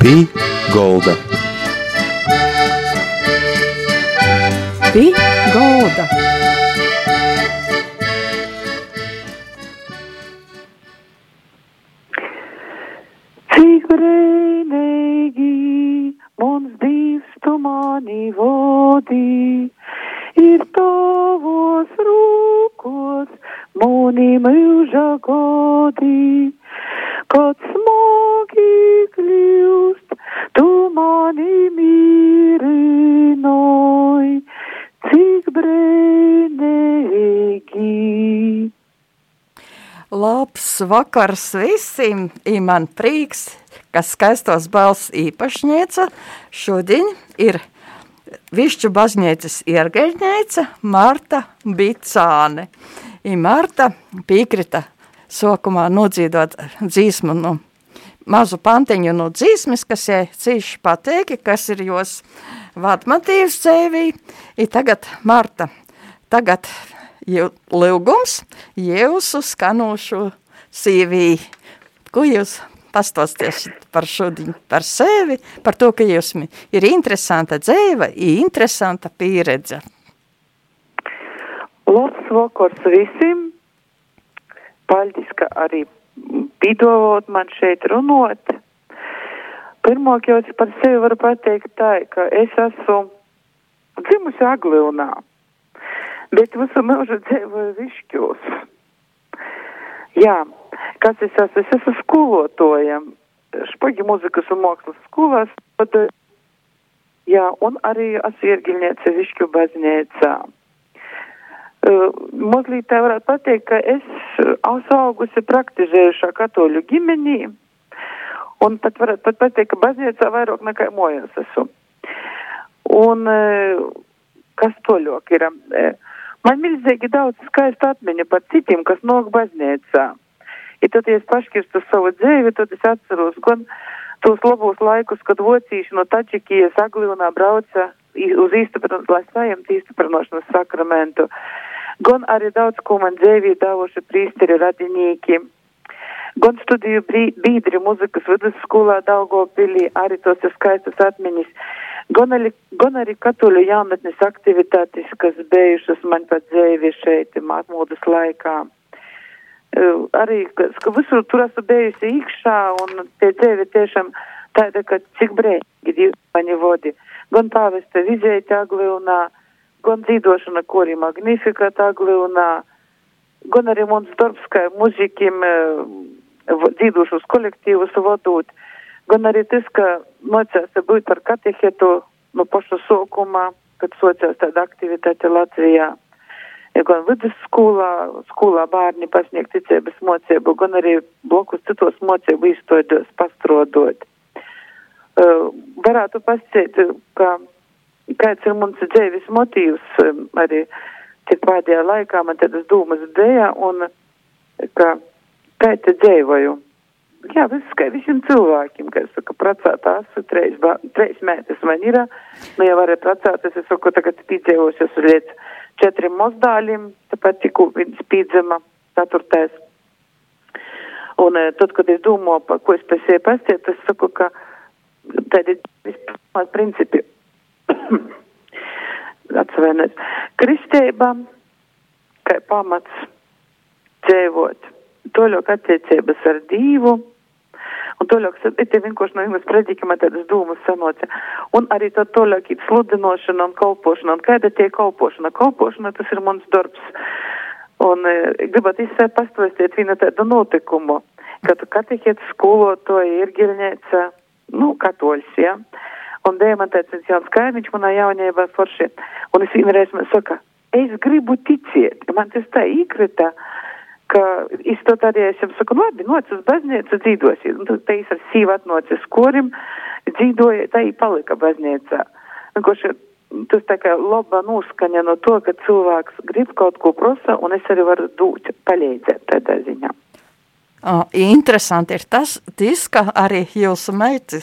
Pī Golda. Pī Golda. Cik brīnīgi mums Dievs tu mani vodī, ir tavos rūkos mani mūža godī, vakars visiem! Ir man prieks, ka skaistos balss īpašniece šodien ir Višķu baznīcas iergaļņēca Marta Bicāne. I Marta piekrita sokumā nodzīdot dzīsmu no mazu pantiņu no dzīsmes, kas jai cīši pateiki, kas ir jos vadmatīvs dzēvī. I tagad, Marta, tagad lūgums jūsu skanošu sīvī. Ko jūs pastosties par šodien, par sevi, par to, ka jūs ir interesanta ir interesanta pieredze. Labs vakars visiem. Paldies, ka arī pīdovot man šeit runot. Pirmāk jau es par sevi varu pateikt tā, ka es esmu dzimusi Aglīnā, bet visu mūžu dzīvoju Višķos. Jā, kas es esmu? Es esmu skolotoja, špagi muzikas un mākslas skolās. Jā, un arī esmu iergiļniece Višķu baznīcā. Uh, mazliet tā varētu pateikt, ka es esmu augusi praktizējušā katoļu ģimenī, un pat varētu pat pateikt, ka baznīcā vairāk nekā mojās esmu. Un uh, kas toļok ir? Uh, man milzīgi daudz skaistu atmiņu par citiem, kas nok baznīcā. Ja tad es paškirstu savu dzīvi, tad es atceros gan tos labos laikus, kad vocīši no Tačikijas Aglīnā brauca uz īstaprināšanas, lai saņemtu īstaprināšanas sakramentu. Gan arī daudz, ko man dzīvī dāvoši prīsteri radinīki. Gan studiju bīdri muzikas vidusskolā Daugopilī, arī tos ir skaistas atmiņas. Gan arī, gan arī katoļu jaunatnes aktivitātes, kas bijušas man pat dzīvi šeit, mātmodas laikā. Uh, arī, ka, ka visur tur esmu bijusi iekšā un tie dzīvi tiešām tāda, ka cik brēķi divi mani vodi. Gan pāvesta vizēta aglīnā, gan dzīvošana kori magnifikat aglīnā, gan arī mums darbs kā muzikiem dzīvošus kolektīvus vadot, gan arī tas, ka mocās būt par katehetu no paša sokuma, kad sociās tāda aktivitāte Latvijā ja gan vidusskolā, skolā bērni pasniegt ticības mocību, gan arī blokus citos mocību izstodos pastrodot. Uh, varētu pasciet, ka kāds ir mums dzīves motīvs um, arī tik pēdējā laikā man tādas dūmas dēja un ka kā te dzīvoju. Jā, viss kā visiem cilvēkiem, kas saka, pracētās, treis, treis mētes man ir, nu jau varēja pracēties, es saku, tagad piedzīvosies līdz četriem mozdāļiem, tāpat tikko viņas pīdzama ceturtais. Un tad, kad es domāju, par ko es pēc sevi pastiet, es saku, ka tādi vispār principi atsevienot. Kristēba, kā pamats dzīvot, toļok attiecības ar Dīvu, un toļok, te vienkārši no jums predikama tādas dūmas sanoca. Un arī to toļok ir sludinošana un kalpošana. Un kāda tie kalpošana? Kalpošana tas ir mans darbs. Un e, gribat izsē pastāstīt vienu tādu notikumu, kad katehēta skolotoja ir ģirņēca, nu, katoļs, jā. Ja? Un dēļ man tāds viens jauns kaimiņš manā jaunībā forši. Un es vienreiz man saka, es gribu ticēt. Man tas tā īkrita, ka izstot arī es jums saku, labi, noc uz baznīcu dzīvosies. Un tad te es ar sīvu atnocis korim, dzīvoja, tā arī palika baznīcā. Vienkārši tas tā kā laba noskaņa no to, ka cilvēks grib kaut ko prosa, un es arī varu dūt, palīdzēt tādā ziņā. Oh, interesanti ir tas, tis, ka arī jūsu meiti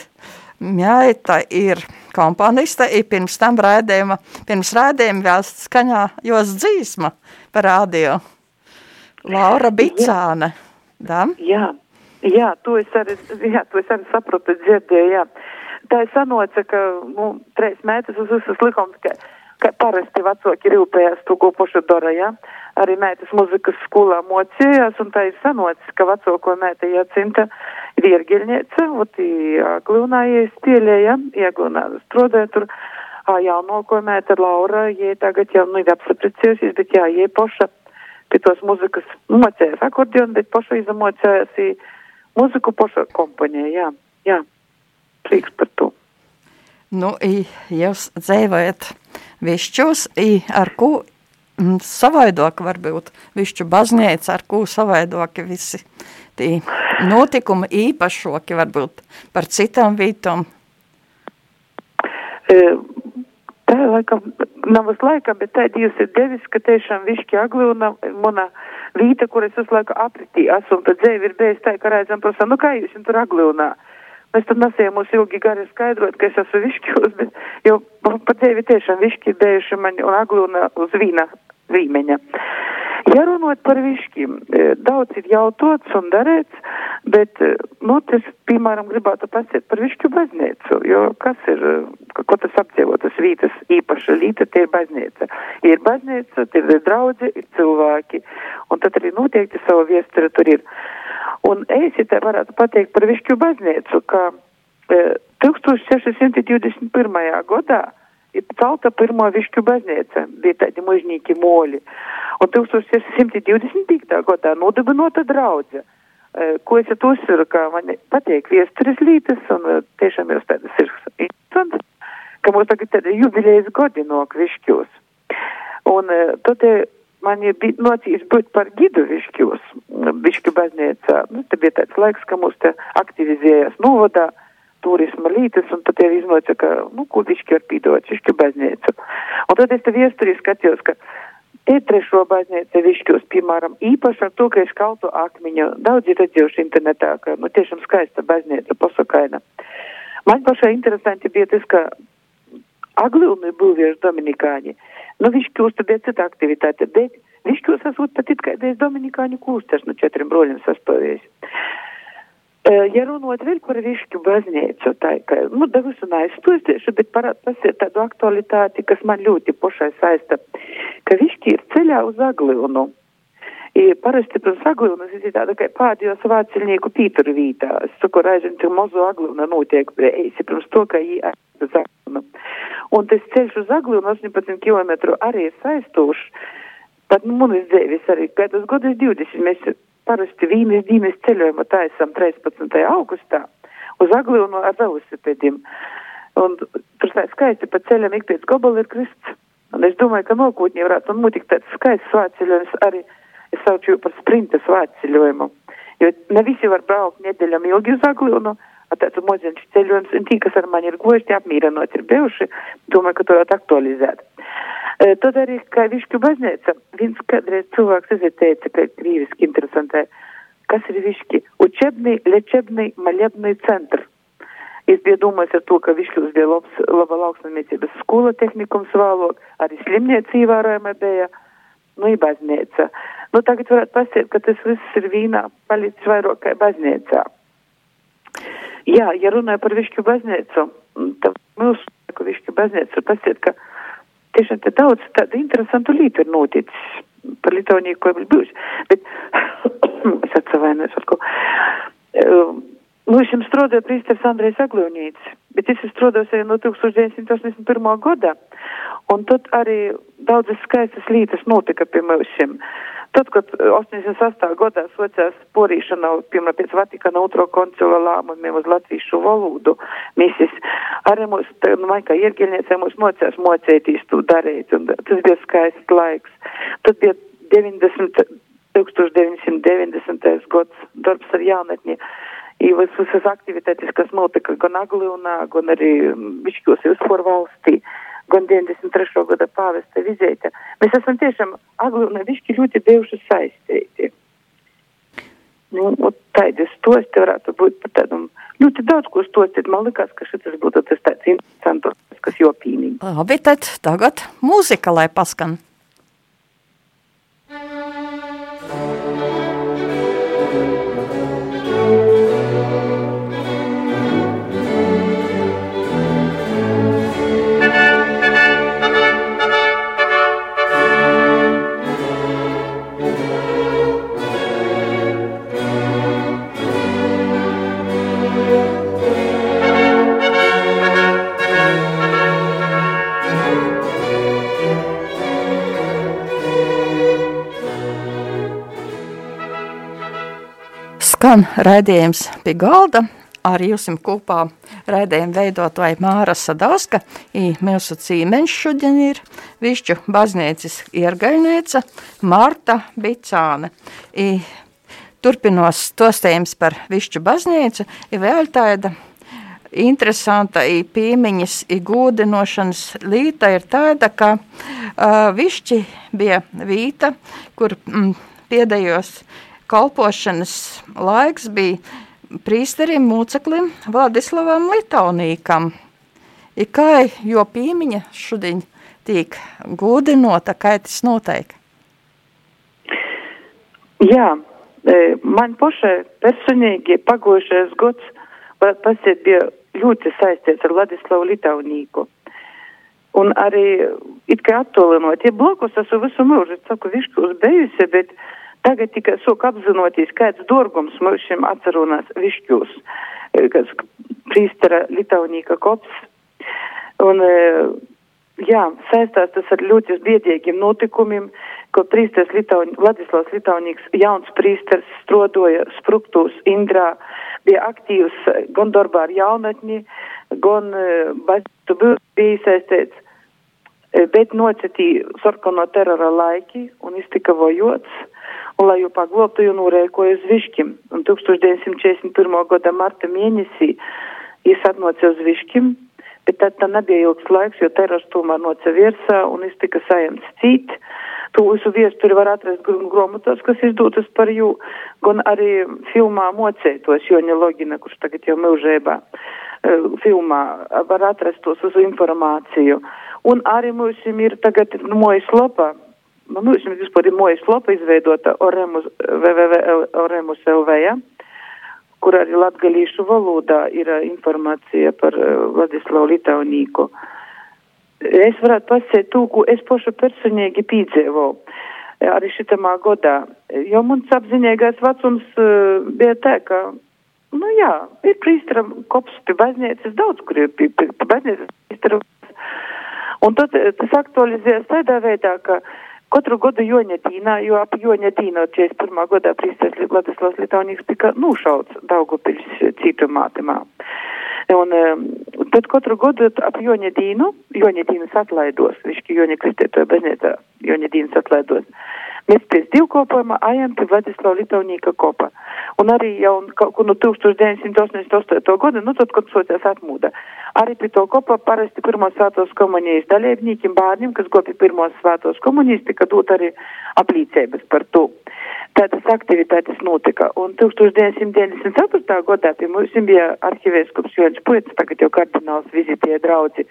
Mjaita ir komponiste, ir pirms tam rādījuma, pirms rādījuma vēl skaņā jos dzīsma par radio. Laura Bicāne. Jā. Jā. Jā, to es arī, jā, to es arī sapratu, dzirdēju, jā. Tā ir sanoca, ka, nu, trīs mētas uz visas likums, ka, ka parasti vecāki rūpējās to, ko pošu dara, jā. Arī mētas muzikas skolā mocījās, un tā ir sanoca, ka vecāko mēta jācinta ir iergiļnieca, ot, jāglūnājies tieļē, jā, jāglūnā strodē tur, jaunoko mēta Laura, jē tagad jau, nu, ir apsapricējusies, bet jā, jē poša pie tos muzikas mocējās akordionu, bet poša izamocējās muziku poša komponija, jā, jā, prieks par to. Nu, i, jūs dzīvojat višķos, i ar ko savaidoki varbūt višķu baznīca, ar ko savaidoki visi tī notikumi īpašoki varbūt par citām vītām? E, tā laikam, nav uz laikam, bet tā Dievs ir devis, ka tiešām višķi aglūna, mana vīta, kur es uz laiku apritī esmu, un tad dzēvi ir bijis tā, ka redzam, prasa, nu kā jūs tur aglūnā? Mēs tad nesējām mūs ilgi gari skaidrot, ka es esmu višķos, bet jau pa dzēvi tiešām višķi ir bijuši mani un aglūna uz vīna līmeņa. Ja runājot par višķiem, daudz ir jautāts un darēts, bet, nu, tas, piemēram, gribētu pasiet par višķu baznīcu, jo kas ir, ko tas apdzīvo, tas vītas īpaša līta, tie ir baznīca. Ir baznīca, tie ir draudzi, ir cilvēki, un tad arī noteikti savu viesturi tur ir. Un es, ja te varētu pateikt par višķu baznīcu, ka e, 1621. gadā Цялата пирма вишки базница, дета не може ники моли. От тук со се симти дивдесни тикта, кота, но да бенота драудзе. Ko es tur uzsveru, ka man patīk viesturis lītes un tiešām jūs tādas ir interesantas, ka mums tagad tāda jubilējas gadi no kvišķos. Un tad man bija nocīs būt par gidu višķos, višķu baznīcā. Nu, te bija tāds laiks, ka mums te aktivizējās novadā. Nu, turisma lītes, un tad jau iznāca, ka, nu, ko višķi var pīdot, višķi baznīcu. Un tad es te viesturī skatījos, ka te trešo baznīcu višķos, piemēram, īpaši ar to, ka es kaltu akmiņu. Daudz ir redzējuši internetā, ka, nu, tiešām skaista baznīca, pasakaina. Man pašai interesanti bija tas, ka Aglilnu būvieši Dominikāņi. Nu, višķos tad bija cita aktivitāte, bet višķos esot pat it kā bez Dominikāņu klūsters, nu, četriem broļiem sastāvies. Ja runāt vēl par višķu baznīcu, tā ka, nu, dažus un aizstūstiešu, bet parād pasiet tādu aktualitāti, kas man ļoti pošai saista, ka višķi ir ceļā uz Aglivnu. I parasti pirms Aglivnas ir tāda, ka pēdējos vāciļnieku Pīteru vītā. Es saku, raizin, ka mozo Aglivna notiek, eisi pirms to, ka jī aiz Aglivnu. Un tas ceļš uz Aglivnu 18 km arī ir saistūšs. Tad, nu, man ir dzēvis arī, ka tas godus 20 mēs parasti vīnes dīnes ceļojumu taisam 13. augustā uz Aglīnu ar velosipēdiem. Un tur tā skaisti pa ceļam ik pēc gobala ir krists. Un es domāju, ka nokūtņi varētu notikt tāds skaists svētceļojums arī, es saucu jau par sprinta svētceļojumu. Jo ne visi var braukt nedēļam ilgi uz Aglīnu, tāds moziņš ceļojums, un tī, kas ar mani ir gojuši, tie apmīrenot ir bijuši, domāju, ka to varētu aktualizēt. E, tad arī, kā višķu baznīca, viens kādreiz cilvēks izteica, ka krīviski interesantē, kas ir višķi, učebnī, lečebnī, maļebnī centra. Es biju domājis ar to, ka Višķos bija labs, laba lauksnamniecības skola tehnikums vēlāk, arī slimniec ievērojama bija, nu, ir baznīca. Nu, tagad varētu pasiet, ka tas viss ir vīnā palicis vairāk kā baznīcā. Jā, ja runāju par Višķu baznīcu, tad mūsu, ka Višķu baznīcu, pasiet, ka tiešām te daudz tādu interesantu lietu ir noticis. Par Litoniju, ko ir bijusi. Bet es atsavainojos ar ko. Um, nu, es jums strādāju prīsters Andrejs Aglūnīts, bet es strādāju jau no 1981. gada. Un tad arī daudzas skaistas lietas notika pie mums. Tad, kad 88. gadā socās porīšana, piemēram, pēc Vatikāna otro koncila lēmumiem uz latviešu valodu, mēs arī mūs, nu, man kā iergiļniecē, mūs mocās mocētīs to darīt, un tas bija skaists laiks. Tad bija 90, 1990. gads darbs ar jaunatni. I visas aktivitātes, kas notika gan Aglīnā, gan arī Višķos vispār valstī gan 93. gada pāvesta vizīte. Mēs esam tiešām Aglūna višķi ļoti bijuši saistīti. Nu, tādas stosti varētu būt par tādam ļoti daudz ko stostīt. Man likās, ka šis būtu tas tāds interesants, kas jopīnīgi. Labi, tad tagad mūzika, lai paskan. Skan raidījums pie galda. Ar jums kopā raidījuma veidotāja Māra Sadauska, mūsu cīmeņš šodien ir Višķu baznīcis iergaļnēca Marta Bicāne. I turpinos tostējums par Višķu baznīcu, ir vēl tāda interesanta i pīmiņas, i gūdinošanas līta ir tāda, ka uh, Višķi bija vīta, kur mm, piedējos kalpošanas laiks bija prīsterim mūceklim Vladislavam Litaunīkam. I kā jo pīmiņa šodien tiek gūdinota, kā tas notiek? Jā, e, man pašai personīgi pagojušais gads, pasiet, bija ļoti saistīts ar Vladislavu Litaunīku. Un arī it kā attolinot, ja blakus esmu visu mūžu, saku, višķos bijusi, bet uh, Tagad tikai sāk apzinoties, kāds dorgums mums šim atcerunās višķūs, e, kas prīstara Litaunīka kops. Un, e, jā, saistās tas ar ļoti biedīgiem notikumiem, ko prīsters Litaun, Vladislavs Litaunīks, jauns prīsters, strodoja Spruktūs, Indrā, bija aktīvs gan darbā ar jaunatni, gan baznīcu bija iesaistīts, bet nocitīja sarkano terora laiki un iztika vojots un lai jau paglobtu jau norēkoja uz Viškim. Un 1941. gada marta mēnesī es atnācu uz Viškim, bet tad tā nebija ilgs laiks, jo terors tomēr noca virsā un es tika sajemts cīt. Tu visu viesturi var atrast grāmatos, kas izdotas par jū, gan arī filmā mocētos Joņa Logina, kurš tagad jau mūžībā filmā var atrast tos uz informāciju. Un arī mums ir tagad mojas lapa man nu, liekas, vispār ir mojas lapa izveidota Oremus, www.oremus LV, ja? kur arī latgalīšu valodā ir informācija par Vladislavu Litaunīku. Es varētu pasēt to, ko es pašu personīgi pīdzēvoju arī šitamā godā, jo mums apziņīgais vecums uh, bija tā, ka, nu jā, ir prīstara kops pie baznīcas, daudz, kur ir pie, pie, pie baznīcas prīstara. Un tad tas aktualizējas tādā veidā, ka uh, Katru gadu Joņetīnā, jo ap Joņetīnu 41. gadā prīsters Ladislavs Litānīgs tika nušauts Daugupils cietumātimā. Un tad katru gadu ap Joņetīnu, Joņetīnas atlaidos, višķi Joņa kristētoja baznīcā, Joņetīnas atlaidos. Mēs pēc divkopojuma ejam pie Vladislava Litaunīka kopa. Un arī jau kaut kur no 1988. gada, nu tad, kad sociās atmūda. Arī pie to kopa parasti pirmos svētos komunijas dalībniekiem bērniem, kas gopi pirmos svētos komunijas, tika dot arī aplīcības par to. Tādas aktivitātes notika. Un 1994. gadā pie mums bija arhivēskups Joņš Puets, tagad jau kardināls vizitēja draudzi.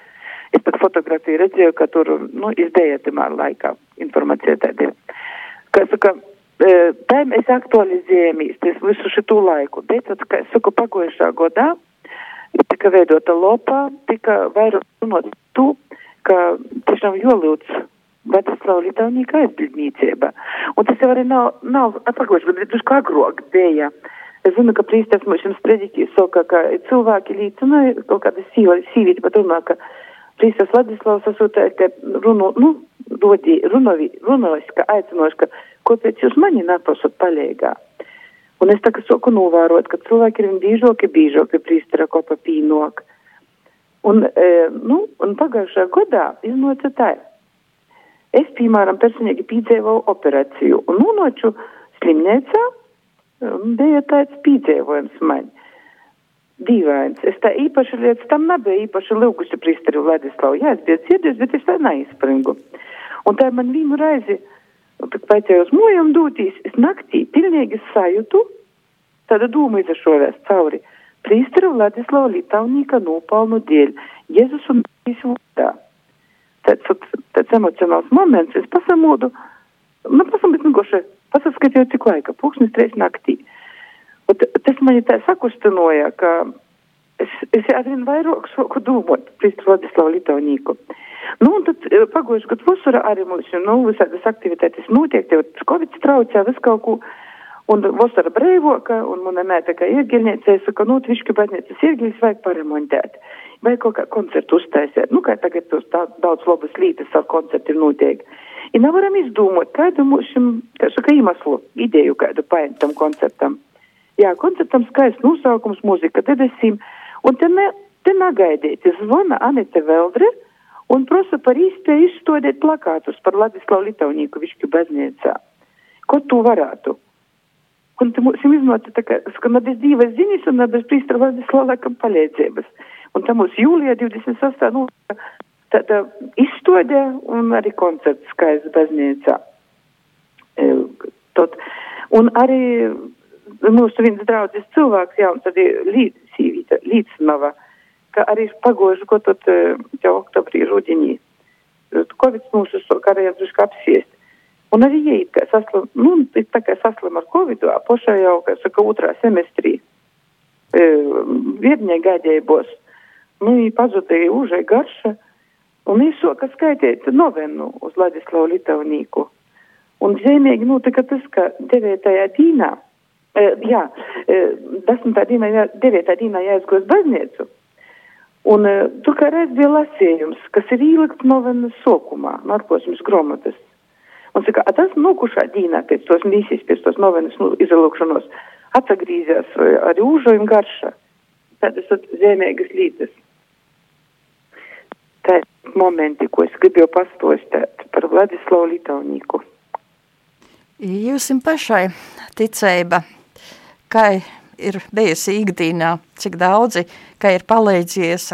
Es pat fotografiju redzēju, ka tur, nu, izdēja tamā laikā informācija tāda ir kā saka, e, tā mēs aktualizējamies visu šo laiku, bet, kā es saku, pagojušā godā tika veidota lopā, tika vairāk runāt tu, ka tiešām jolūdz Vatislava Litānīka aizbildnīcība. Un tas jau arī nav, nav atpagojuši, bet drusku agrāk bija. Es zinu, ka prīsters mums jums predikīs saka, ka cilvēki līdzināja, kaut kāda sīvīte pat runā, ka prīsters Vladislavs esot, ka runu, nu, dodi, runovi, runovis, ka aicinoši, ka kāpēc jūs mani neprasat palīgā? Un es tagad soku novērot, ka cilvēki ir bīžoki, bīžoki prīstara kopa pīnok. Un, e, nu, un pagājušajā gadā iznāca tā. Es, piemēram, personīgi piedzīvoju operāciju un nonācu slimnīcā, bija tāds piedzīvojums man. Dīvains. Es tā īpaši lietas tam nebiju īpaši lūgusi prīstari Vladislavu. Jā, es biju dzirdējis, bet es tā neizspringu. Un tā man vienu reizi kad vajadzēja uz mojām dūtīs, es naktī pilnīgi sajūtu, tāda dūma izašovēs cauri. Prīstera Vladislava Litaunīka nopelnu dēļ, Jēzus un Marijas vārdā. Tāds, tāds emocionāls moments, es pasamodu, nu, pasamīt, nu, goši, pasaskatīju cik laika, pūkstnis trīs naktī. Un tas mani tā sakustinoja, ka es, es arvien vairāk soku domāt Prīstera Vladislava Litaunīku. Nu, un tad eh, pagājuši gadu vasarā arī mums, nu, visādas aktivitātes notiek, tev Covid traucē, vis kaut ko. Un vasara brīvoka, un mana mēta, kā iegiļniece, es saku, nu, višķi baznīcas iegiļas vajag paremontēt. Vai kaut kā koncertu uztaisīt. Nu, kā tagad tos tā, daudz labas lītas ar koncertu notiek. I nevaram izdomāt, kādu mums šim, kā saka, iemeslu, ideju kādu paņemt tam koncertam. Jā, koncertam skaists nosaukums muzika debesīm, un te, ne, te negaidīt, zvana Anita Veldre un prasa par īspēju izstādīt plakātus par Ladislavu Litaunīku Višķu baznīcā. Ko tu varētu? Un te mums iznāca tā, ka, ka nav bez divas ziņas un nav bez prīstra Ladislava laikam palīdzības. Un tam mums jūlijā 28. Nu, tāda izstādē un arī koncerts skaists baznīcā. E, tot. Un arī mūsu viens draudzes cilvēks, jauns arī līdz, sīvīta, līdznava, ka arī pagožu, ko tad jau oktobrī rudenī. Covid mūsu karējās duška apsiest. Un arī iet, ka saslim, nu, tā kā saslim ar Covid, pošā jau, kā saka, otrā semestrī, e, viedņai gaidējībos, nu, viņi pazudīja užai garša, un izsoka skaitīt novenu uz Ladislavu Litaunīku. Un zīmīgi notika tas, ka 9. dīnā, e, jā, e, 10. dīnā, 9. dīnā jāizgos baznīcu, un e, tur kā reiz bija lasījums, kas ir īlikts novenas sokumā, narkosmas gromatas. Un saka, a tas nokušā dīnā pēc tos misijas, pēc tos novenas nu, izlūkšanos atsagrīzās ar jūžojumu garša. Tādas zīmīgas līdzes. Tā momenti, ko es gribēju pastostēt par Vladislavu Litaunīku. Jūs pašai ticība, kā ir bijusi ikdienā, cik daudzi, kā ir palīdzies?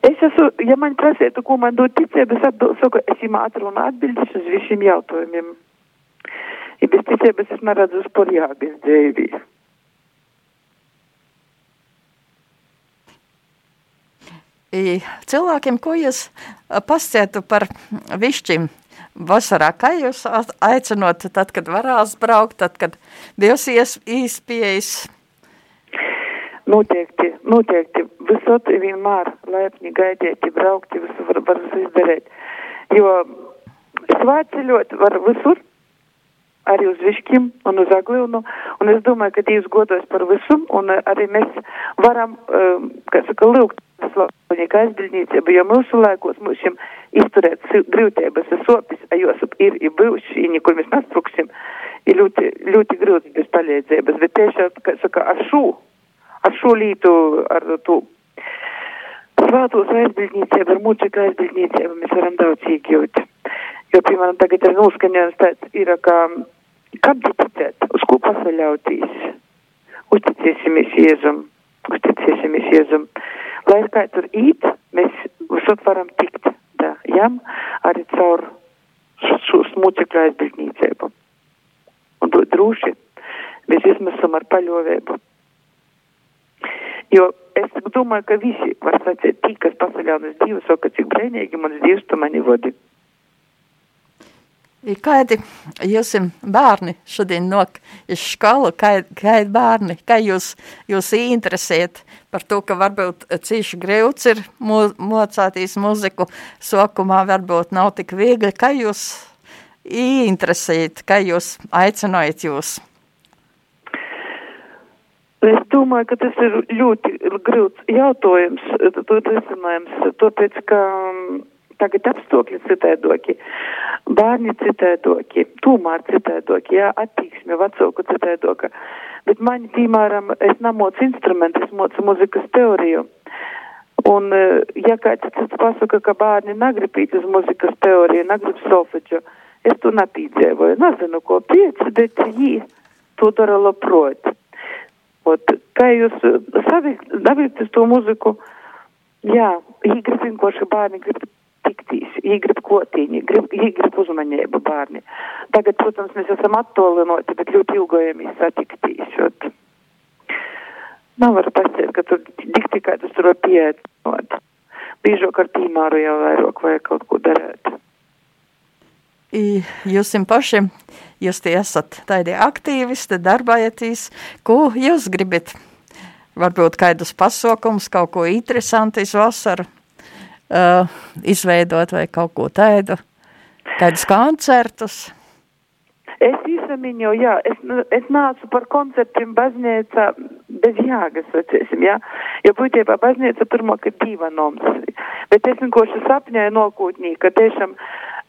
Es esmu, ja man prasītu, ko man dod ticība, es atbildu, ka es jums atrunu atbildis uz visiem jautājumiem. Ja bez ticības es neredzu par jāgas dzīvī. Cilvēkiem, ko jūs pasciētu par višķim vasarā, kā jūs aicinot, tad, kad varās braukt, tad, kad Dievs īspējas? Noteikti, noteikti, visot vienmēr laipni gaidieti, braukti, visu var, var izdarīt, jo svētceļot var visur, arī uz Viškim un uz Aglivnu, un es domāju, ka Dievs godos par visu, un arī mēs varam, kā saka, lūgt Slavonīga aizbildniecība, jo mūsu laikos mums šim izturēt grūtības un sopis, a jos ir, ir bijuši, un nekur mēs nespruksim, ir ļoti, ļoti grūti bez palīdzības, bet tiešām, kā saka, ar šo, ar šo lītu, ar to svātos aizbildniecību, ar mučika aizbildniecību mēs varam daudz iegūt. Jo, piemēram, tagad ir noskaņojums tāds, ir, ka, kam ticēt, uz ko pasaļautīs, uzticēsimies Jēzum, uzticēsimies Jēzum lai kā tur īt, mēs visot varam tikt da jam arī caur šo smucekļu aizbildnīcību. Un droši mēs izmisam ar paļovēbu. Jo es domāju, ka visi var sacīt, tī, kas pasaļaunas Dievu, saka, cik brēnīgi mans Dievs tu mani vodi. Kādi jūs bērni šodien nok iz skolu, kādi bērni, kā jūs, jūs interesēt par to, ka varbūt cīši greuts ir mo, mocātīs muziku, sokumā varbūt nav tik viegli, kā jūs interesēt, kā jūs aicinājat jūs? Es domāju, ka tas ir ļoti grūts jautājums, to risinājums, tāpēc, ka tagad apstākļi citēdoki, bērni citēdoki, tomēr citēdoki, jā, attieksme vecāku citēdoka. Bet man, piemēram, es nemocu instrumentu, es mocu muzikas teoriju. Un, ja kāds cits pasaka, ka bērni negrib īt uz muzikas teoriju, negrib solfeģu, es to nepīdzēvoju. Nezinu, ko pieci, bet jī to dara labprot. Ot, kā jūs savikt, davirtis to muziku, jā, jī grib vienkārši bērni grib tiktīs, viņi grib kotīņi, grib, viņi grib uzmanību bērni. Tagad, protams, mēs esam attolinoti, bet ļoti ilgojamies satiktīs. Ot. Nav var pasēt, ka tur tik tikai tas tur var pieiet. Bīžok ar tīmāru jau vairāk vajag kaut ko darēt. Jūs pašiem, jūs tie esat tādi aktīvisti, darbājatīs, ko jūs gribat? Varbūt kādus pasaukumus, kaut ko interesantu iz vasaru? Uh, izveidot vai kaut ko tādu, kādus koncertus? Es īsamiņu, jā, es, es nācu par koncertiem baznīcā bez jāgas, vecēsim, jā, jo būtībā baznīca pirmo, ka diva noms, bet es vienkārši sapņēju nokūtnī, ka tiešām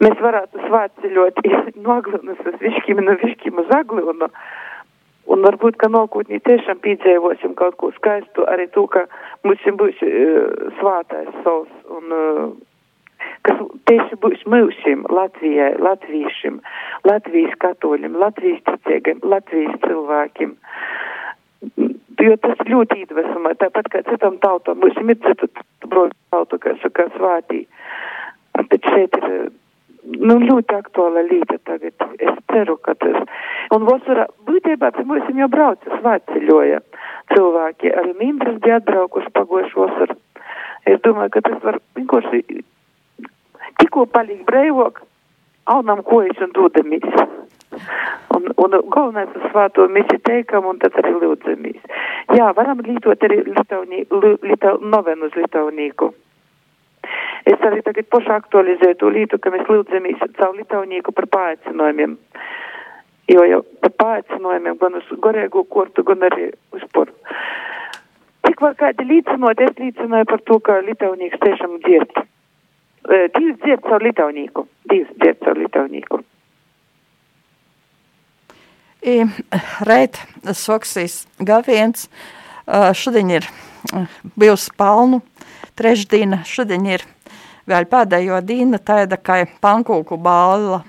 mēs varētu svāceļot no Aglinas uz Višķim, no Višķim uz Aglinu. Un varbūt, ka nākotnē tiešām piedzīvosim kaut ko skaistu, arī to, ka mums būs uh, svātais savs un uh, kas tieši būs mūsim, Latvijai, latviešiem, Latvijas katoļiem, Latvijas ticīgiem, Latvijas cilvēkiem. Jo tas ļoti iedvesmē, tāpat kā citam tautam, mums ir citu broļu tautu, kas saka svātī. Bet šeit ir, nu, ļoti aktuāla līta tagad. Es ceru, ka tas. Un vasarā, būtībā, pie mums jau brauca svāceļoja cilvēki. Arī Mindras bija atbraukuši pagojuši vasaru. Es domāju, ka tas var vienkārši tikko paliek breivok, aunam kojas un dodamies. Un, un galvenais uz svāto misi teikam un tad arī lūdzamies. Jā, varam lītot arī Litaunī, Lita, novenu uz Litaunīku. Es arī tagad pošu aktualizēju to lītu, ka mēs lūdzamies caur Litaunīku par pāicinājumiem. Jo jau par pāicinājumiem gan uz gorēgo kortu, gan arī uz poru. Var kādi līdzinot, es līdzināju par to, ka Litaunīks tiešām dzied. Divas dzied caur Litaunīku. Divas dzied caur Litaunīku. I reit Soksijas gaviens šodien ir bijusi palnu trešdīna, šodien ir vēl pēdējo dīna tāda kā pankūku bāla.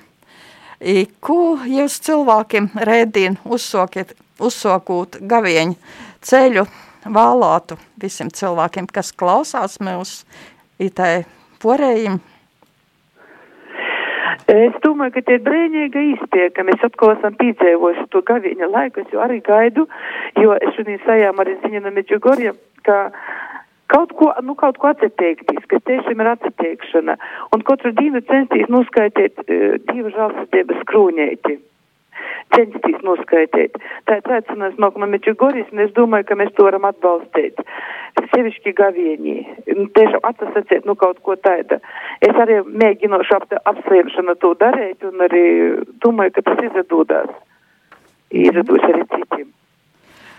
I, ko jūs cilvēkiem rēdīn uzsokiet, uzsokūt gavieņu ceļu vālātu visiem cilvēkiem, kas klausās mūs itai porējiem. Es domāju, ka tie brīnīgi īstie, ka mēs atkal esam piedzīvojuši to gaviņa laiku, es jau arī gaidu, jo es šodien sajām arī ziņu no Medžugorja, ka kaut ko, nu, kaut ko atsateikties, kas tiešām ir atsateikšana, un katru dienu censties noskaitīt uh, divu žālsirdības krūņēti censties noskaitīt. Tā ir aicinājums no Meķugoris, un es domāju, ka mēs to varam atbalstīt. Sevišķi gavienī. Tiešām atsasacēt, nu, kaut ko tāda. Es arī mēģinošu ap, apsvēršanu to darīt, un arī domāju, ka tas izdodās. Izdodās arī citiem.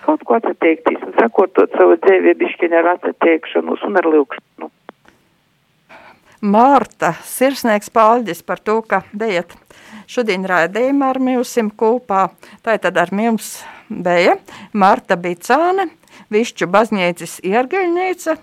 Kaut ko atsateikties un sakotot savu dzīvi bišķiņu ar atsateikšanos un ar lūkšanu. Mārta, sirsnieks paldies par to, ka dejat šodien raidījumā ar mūsim kopā. Tātad ar mums bija Marta Bicāne, Višķu baznīcas iergaļnīca,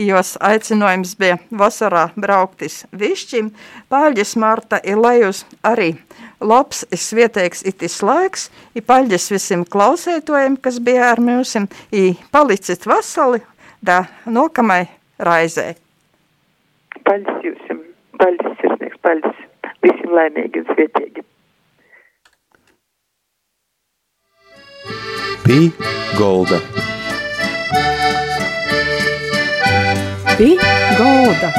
jos aicinājums bija vasarā brauktis Višķim. Paļģis Marta ir lejus arī labs, svieteiks itis laiks, i paļģis visiem klausētojiem, kas bija ar mūsim, i palicit vasali, da nokamai raizē. Paļģis jūsim, paļģis sirsnieks, paļģis visiem laimīgi un svietīgi. Pī Golda. Pī Golda.